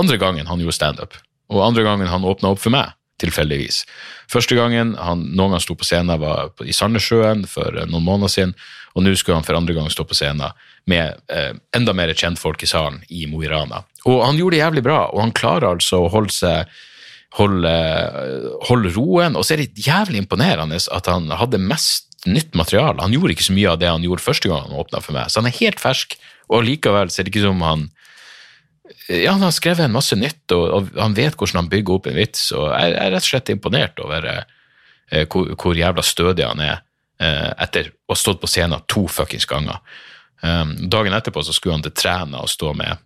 andre gangen han gjorde standup, og andre gangen han åpna opp for meg, tilfeldigvis. Første gangen han noen gang sto på scenen, var i Sandnessjøen for eh, noen måneder siden, og nå skulle han for andre gang stå på scenen med eh, enda mer kjentfolk i salen i Mo i Rana. Og han gjorde det jævlig bra, og han klarer altså å holde seg holde, holde roen, og så er det jævlig imponerende at han hadde mest nytt materiale. Han gjorde ikke så mye av det han gjorde første gang han åpna for meg, så han er helt fersk, og likevel ser er det ikke som han ja, han har skrevet en masse nytt, og, og han vet hvordan han bygger opp en vits, og jeg er rett og slett imponert over eh, hvor, hvor jævla stødig han er eh, etter å ha stått på scenen to fuckings ganger. Um, dagen etterpå så skulle han til Træna og stå med,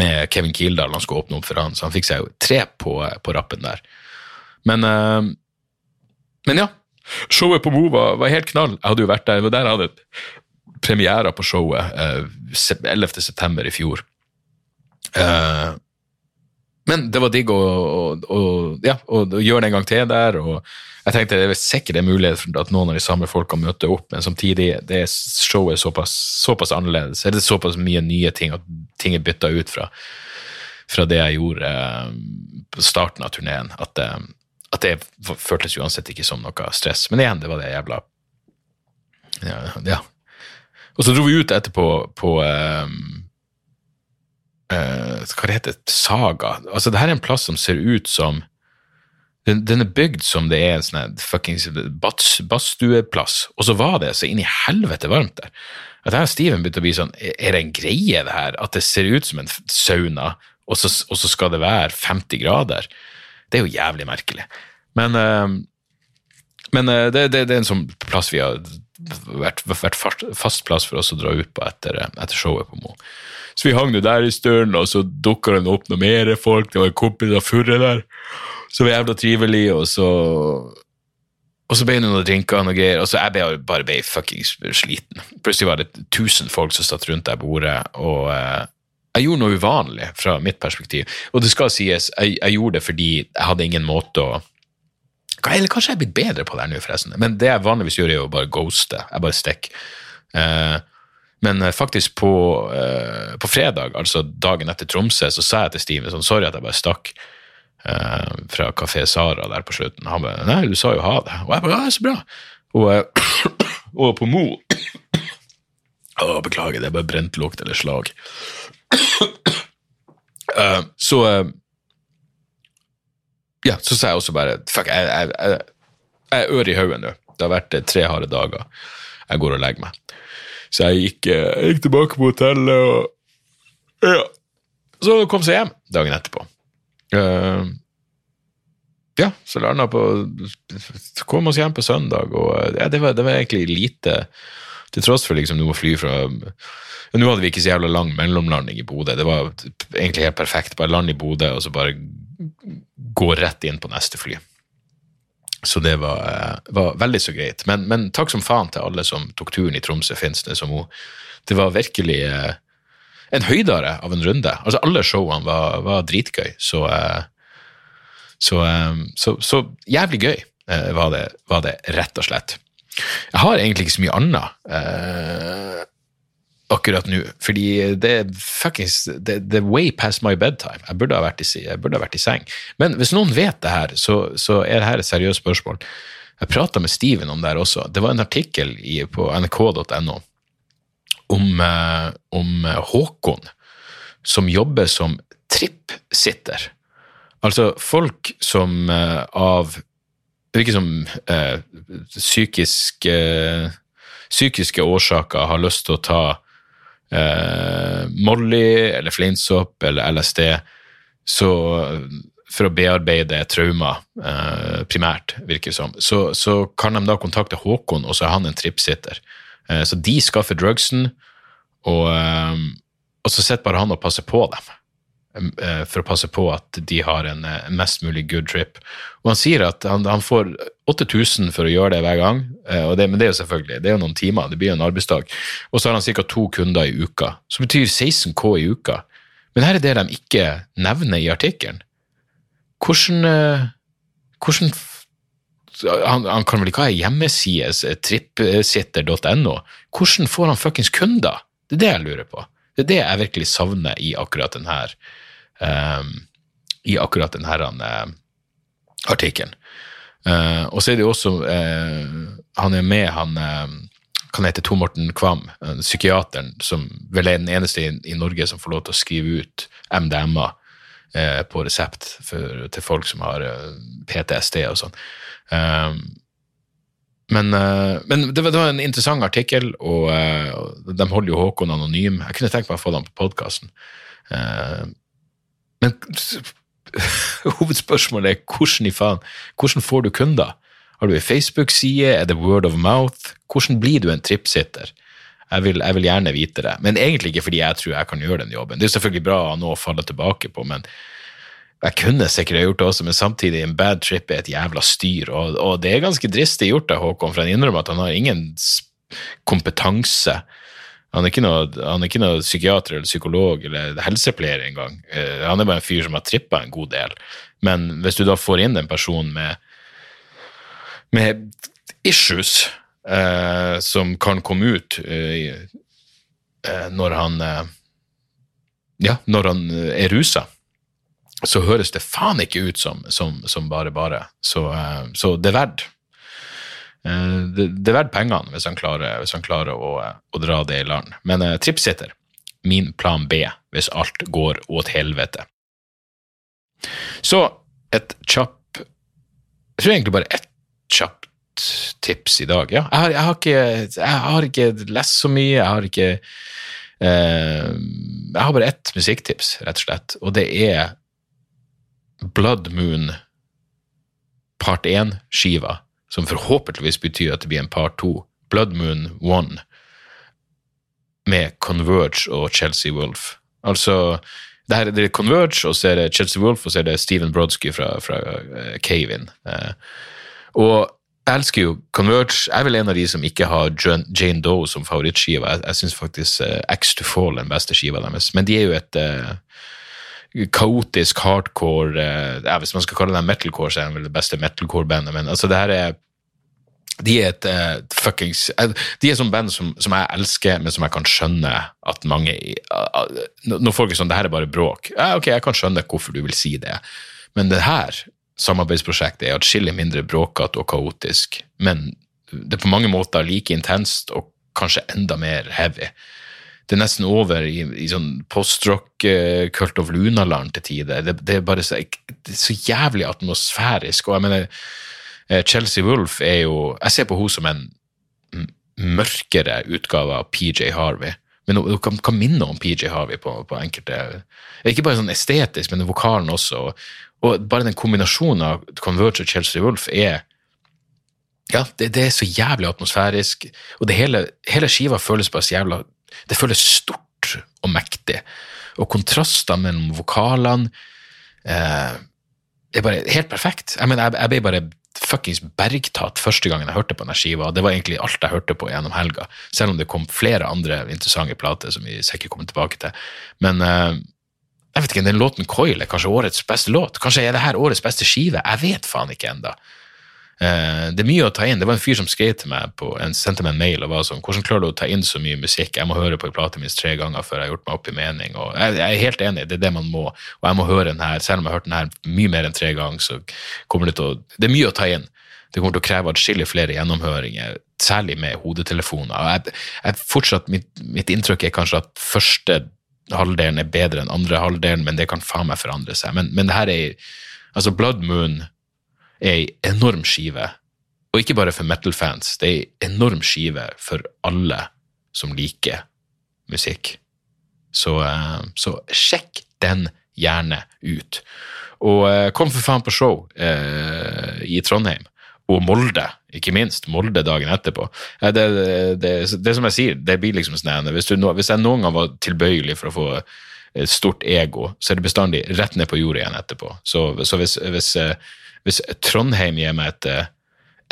med Kevin Kildahl, han skulle åpne opp for han, så han fikk seg jo tre på, på rappen der. Men, eh, men ja, showet på Mo var, var helt knall. Jeg hadde jo vært der, og der jeg hadde premiere på showet eh, 11. september i fjor. Eh, men det var digg å, å, å, ja, å, gjøre det en gang til der. og jeg tenkte det er sikkert en mulighet for at noen av de samme folka møter opp, men samtidig det er showet såpass, såpass annerledes. Er det såpass mye nye ting at ting er bytta ut fra, fra det jeg gjorde eh, på starten av turneen, at, eh, at det føltes uansett ikke som noe stress. Men igjen, det var det jævla Ja. ja. Og så dro vi ut etterpå på um, uh, Hva det heter Saga. Altså, det her er en plass som ser ut som den, den, er bygd som det er en sånn fuckings badstueplass, og så var det så inn i helvete varmt der. At jeg og Steven begynte å bli sånn Er det en greie, det her? At det ser ut som en sauna, og så, og så skal det være 50 grader? Det er jo jævlig merkelig. Men, uh, men uh, det, det, det, er en sånn plass vi har vært, vært fast plass for oss å dra ut på etter, etter showet på Mo. Så vi hang jo der i stund, og så dukka det opp noen mer folk. Det var en kompis av Furre der. Så var jævla trivelig, og så og så ble det noen drinker og noe greier, og så jeg ble bare ble fuckings sliten. Plutselig var det tusen folk som satt rundt der bordet, og eh, jeg gjorde noe uvanlig fra mitt perspektiv. Og det skal sies, jeg, jeg gjorde det fordi jeg hadde ingen måte å Eller kanskje jeg er blitt bedre på det her nå, forresten. Men det jeg vanligvis gjør, er å bare ghoste. Jeg bare stikker. Eh, men eh, faktisk på, eh, på, fredag, altså dagen etter Tromsø, så sa jeg til Steven sånn, sorry at jeg bare stakk eh, fra Kafé Sara der på slutten. Han bare Nei, du sa jo ha det. Og jeg bare Ja, så bra. Og, og på Mo Å, beklager, det er bare brent lukt eller slag. Uh, så uh, Ja, så sa jeg også bare Fuck, jeg, jeg, jeg, jeg er ør i hodet nå. Det har vært tre harde dager. Jeg går og legger meg. Så jeg gikk, jeg gikk tilbake på hotellet og Ja. Så kom seg hjem dagen etterpå. Uh, ja, så landa på Kom oss hjem på søndag, og ja, det, var, det var egentlig lite Til tross for liksom noe fly fra Nå hadde vi ikke så jævla lang mellomlanding i Bodø. Det var egentlig helt perfekt. Bare land i Bodø, og så bare gå rett inn på neste fly. Så det var, var veldig så greit. Men, men, takk som faen til alle som tok turen i Tromsø, Finnsnes og Mo. Det var virkelig eh, en høydare av en runde. Altså Alle showene var, var dritgøy, så, eh, så, eh, så, så, jævlig gøy eh, var det, var det, rett og slett. Jeg har egentlig ikke så mye annet eh, akkurat nå, fordi det er fuckings det, er way past my bedtime. Jeg burde, ha vært i, ha vært i seng. Men hvis noen vet det her, så, så er det her et seriøst spørsmål. Jeg prata med Steven om det her også. Det var en artikkel i, på nrk.no om, eh, om Håkon, som jobber som trippsitter. Altså folk som eh, av Virker som eh, psykisk, eh, psykiske årsaker har lyst til å ta eh, Molly eller fleinsopp eller LSD så, for å bearbeide traumer, eh, primært, virker det som, så, så, kan de da kontakte Håkon, og så er han en trippsitter. Eh, så de skaffer drugsen, og, eh, og så sitter bare han og passer på dem. Eh, for å passe på at de har en mest mulig good trip. Og han sier at han, han får 8000 for å gjøre det hver gang, det, men det er jo selvfølgelig det er jo noen timer, det blir jo en arbeidsdag. Og så har han ca. to kunder i uka, som betyr 16 K i uka. Men her er det de ikke nevner i artikkelen. Hvordan, hvordan han, han, kan vel ikke ha ei hjemmeside, tripsitter.no? Hvordan får han fuckings kunder? Det er det jeg lurer på. Det er det jeg virkelig savner i akkurat denne um, i akkurat uh, artikkelen. Uh, og så er det jo også uh, Han er med, han kan hete Tor Morten Kvam, psykiateren som vel er den eneste i, i Norge som får lov til å skrive ut MDMA på resept for, til folk som har PTSD og sånn. Um, men, uh, men det, var, det, var, en interessant artikkel, og uh, de holder jo Håkon anonym. Jeg kunne tenkt meg å få dem på podkasten. Eh, men hovedspørsmålet er hvordan i faen Hvordan får du kunder? Har du ei Facebook-side? Er det word of mouth? Hvordan blir du en trippsitter? Jeg vil, jeg vil, gjerne vite det. Men egentlig ikke fordi jeg tror jeg kan gjøre den jobben. Det er selvfølgelig bra å ha noe å falle tilbake på, men jeg kunne sikkert ha gjort det også, men samtidig en bad trip er et jævla styr. Og, og det er ganske dristig gjort av Håkon, for han innrømmer at han har ingen kompetanse Han er noe, han er ikke noe psykiater eller psykolog eller helsepleier engang. Uh, han er bare en fyr som har trippa en god del. Men hvis du da får inn en person med, med issues uh, som kan komme ut uh, når han Ja, når han er rusa, så høres det faen ikke ut som, som, som bare bare. Så, så det er verdt Eh, det, det, er verdt pengene hvis han klarer, hvis han klarer å, å, dra det i land. Men uh, trippsitter, min plan B hvis alt går åt helvete. Så et kjapp Jeg tror egentlig bare ett kjapt tips i dag. Ja, jeg har, jeg har, ikke, jeg har ikke, lest så mye, jeg har ikke uh, Jeg har bare ett musikktips, rett og slett, og det er Blood Moon part 1-skiva som forhåpentligvis betyr at det blir en part 2, Blood Moon 1, med Converge og Chelsea Wolf. Altså, det her det er Converge, og så er det Chelsea Wolf, og så er det Steven Brodsky fra, fra uh, Cave-In. Uh, og jeg elsker jo Converge. Jeg er vel en av de som ikke har Jane Doe som favorittskive. Jeg, jeg syns faktisk uh, X to Fall er den beste skiva deres. Men de er jo et uh, kaotisk hardcore uh, ja, Hvis man skal kalle det metalcore, så er de vel det beste metalcore-bandet, men altså, det her er de er et uh, fuckings uh, De er sånn band som, som, jeg elsker, men som jeg kan skjønne at mange uh, Når folk er sånn 'Det her er bare bråk', ja, ok, jeg kan skjønne hvorfor du vil si det, men det her samarbeidsprosjektet er atskillig mindre bråkete og kaotisk, men det er på mange måter like intenst og kanskje enda mer heavy det er nesten over i, i sånn postrock uh, Cult of Lunaland til tider. Det, det, er bare så, det er så jævlig atmosfærisk. Og jeg mener, uh, Chelsea Wolf er jo Jeg ser på henne som en mørkere utgave av PJ Harvey. Men hun kan, kan minne om PJ Harvey på, på, enkelte Ikke bare sånn estetisk, men vokalen også. Og, bare den kombinasjonen av Converge og Chelsea Wolf er ja, det, det, er så jævlig atmosfærisk, og hele, hele skiva føles bare så jævla det føles stort og mektig. Og kontraster mellom vokalene eh, er bare helt perfekt. Jeg mener, jeg, jeg ble bare fuckings bergtatt første gangen jeg hørte på denne skiva. Det var egentlig alt jeg hørte på gjennom helga, selv om det kom flere andre interessante plater som vi sikkert kommer tilbake til. Men eh, jeg vet ikke, den låten Coil er kanskje årets beste låt? Kanskje er det her årets beste skive? Jeg vet faen ikke ennå. Eh, det er mye å ta inn. Det var en fyr som skrev til meg på, en, sendte meg en mail og var sånn Hvordan klarer du å ta inn så mye musikk? Jeg må høre på en plate minst tre ganger før jeg har gjort meg opp i mening. Og jeg, jeg, er helt enig, det er det man må. Og jeg må høre den her, selv om jeg har hørt den her mye mer enn tre ganger, så kommer det til å Det er mye å ta inn. Det kommer til å kreve atskillig flere gjennomhøringer, særlig med hodetelefoner. Jeg, jeg, fortsatt, mitt, mitt inntrykk er kanskje at første halvdelen er bedre enn andre halvdelen, men det kan faen meg forandre seg. Men, men det her er Altså, Blood Moon er ei enorm skive. Og ikke bare for metal-fans, det er ei enorm skive for alle som liker musikk. Så, eh, så sjekk den gjerne ut. Og eh, kom for faen på show eh, i Trondheim. Og Molde, ikke minst. Molde dagen etterpå. Det, det, det, det som jeg sier, det blir liksom sånn hvis, hvis jeg noen gang var tilbøyelig for å få et stort ego, så er det bestandig rett ned på jordet igjen etterpå. Så, så hvis, hvis hvis Trondheim gir meg et uh,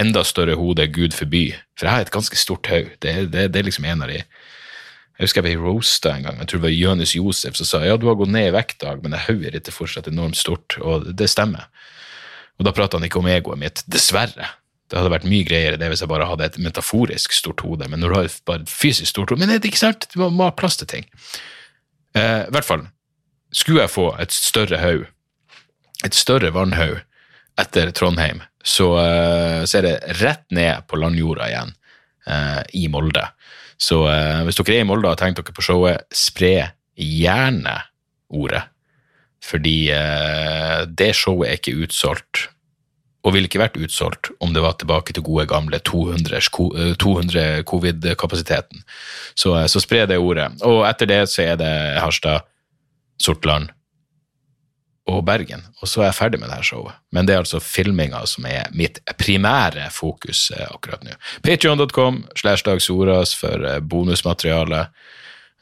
enda større hode, gud forby For jeg har et ganske stort hode. Det, det, det, er liksom en av de Jeg husker jeg ble roasta en gang. Jeg tror det var Jonis Josef som sa ja, du har gått ned i vekt, Dag, men hodet ditt er fortsatt enormt stort. Og det stemmer. Og da prater han ikke om egoet mitt. Dessverre. Det hadde vært mye greiere det hvis jeg bare hadde et metaforisk stort hode. Men når du har bare et fysisk stort hode Men det er ikke sant, du må ha plass til ting. Eh, I hvert fall. Skulle jeg få et større haug, et større vannhaug, etter Trondheim, så, eh, så, er det rett ned på landjorda igjen eh, i Molde. Så eh, hvis dere er i Molde og har tenkt dere på showet, spre gjerne ordet. Fordi eh, det showet er ikke utsolgt, og ville ikke vært utsolgt om det var tilbake til gode gamle 200, 200 eh, covid-kapasiteten. Så, eh, så spre det ordet. Og etter det så er det Harstad, Sortland, og Bergen, og så er jeg ferdig med det her showet. Men det er altså filminga som er mitt primære fokus eh, akkurat nå. Patreon.com slash Dag Soras for eh, bonusmateriale.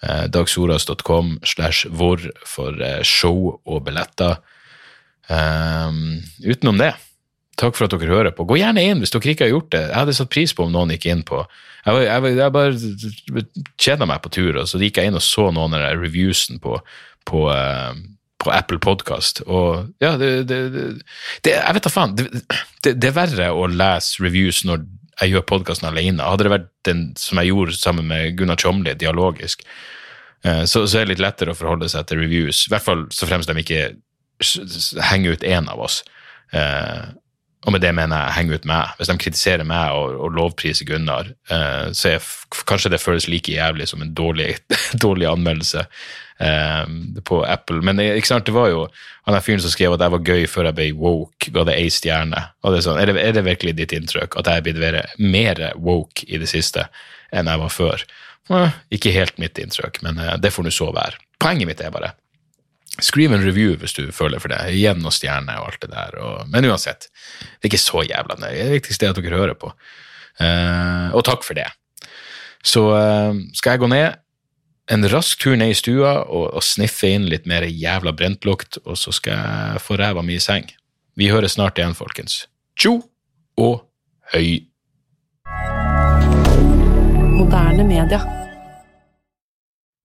Eh, dagsoras.com slash hvor for show og billetter. Um, utenom det Takk for at dere hører på. Gå gjerne inn hvis dere ikke har gjort det. Jeg hadde satt pris på om noen gikk inn på Jeg, var- jeg, jeg bare kjeda meg på tur, og så gikk jeg inn og så noen av reviewsen på, på, eh, på Apple Podcast. Og ja, det, det, det, Jeg vet da faen. Det, det, er verre å lese reviews når jeg gjør podkasten alene. Hadde det vært den som jeg gjorde sammen med Gunnar Tjomli, dialogisk, eh, så, så er det litt lettere å forholde seg til reviews. I hvert fall så fremst de ikke henger ut én av oss. Eh, og med det mener jeg henge ut meg. Hvis de kritiserer meg og, og lovpriser Gunnar, eh, så f kanskje det føles like jævlig som en dårlig, dårlig anmeldelse eh, på Apple. Men ikke sant, det var jo han der fyren som skrev at jeg var gøy før jeg ble woke, ga det ei stjerne. Og det er, sånn, er, det, er det virkelig ditt inntrykk at jeg er blitt mer woke i det siste enn jeg var før? Eh, ikke helt mitt inntrykk, men eh, det får nå så være. Poenget mitt er bare Skriv en review hvis du føler for det. Gi noen stjerner og alt det der. Og, men uansett, det er ikke så jævla nøye. Det viktigste er at dere hører på. Uh, og takk for det. Så uh, skal jeg gå ned en rask tur ned i stua og, og sniffe inn litt mer jævla brentlukt, og så skal jeg få ræva mi i seng. Vi høres snart igjen, folkens. Tjo og høy. Moderne media.